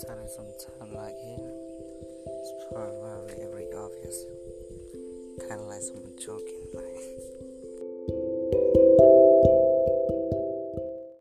started some time like here. It's probably very obvious. Kind of like someone joking.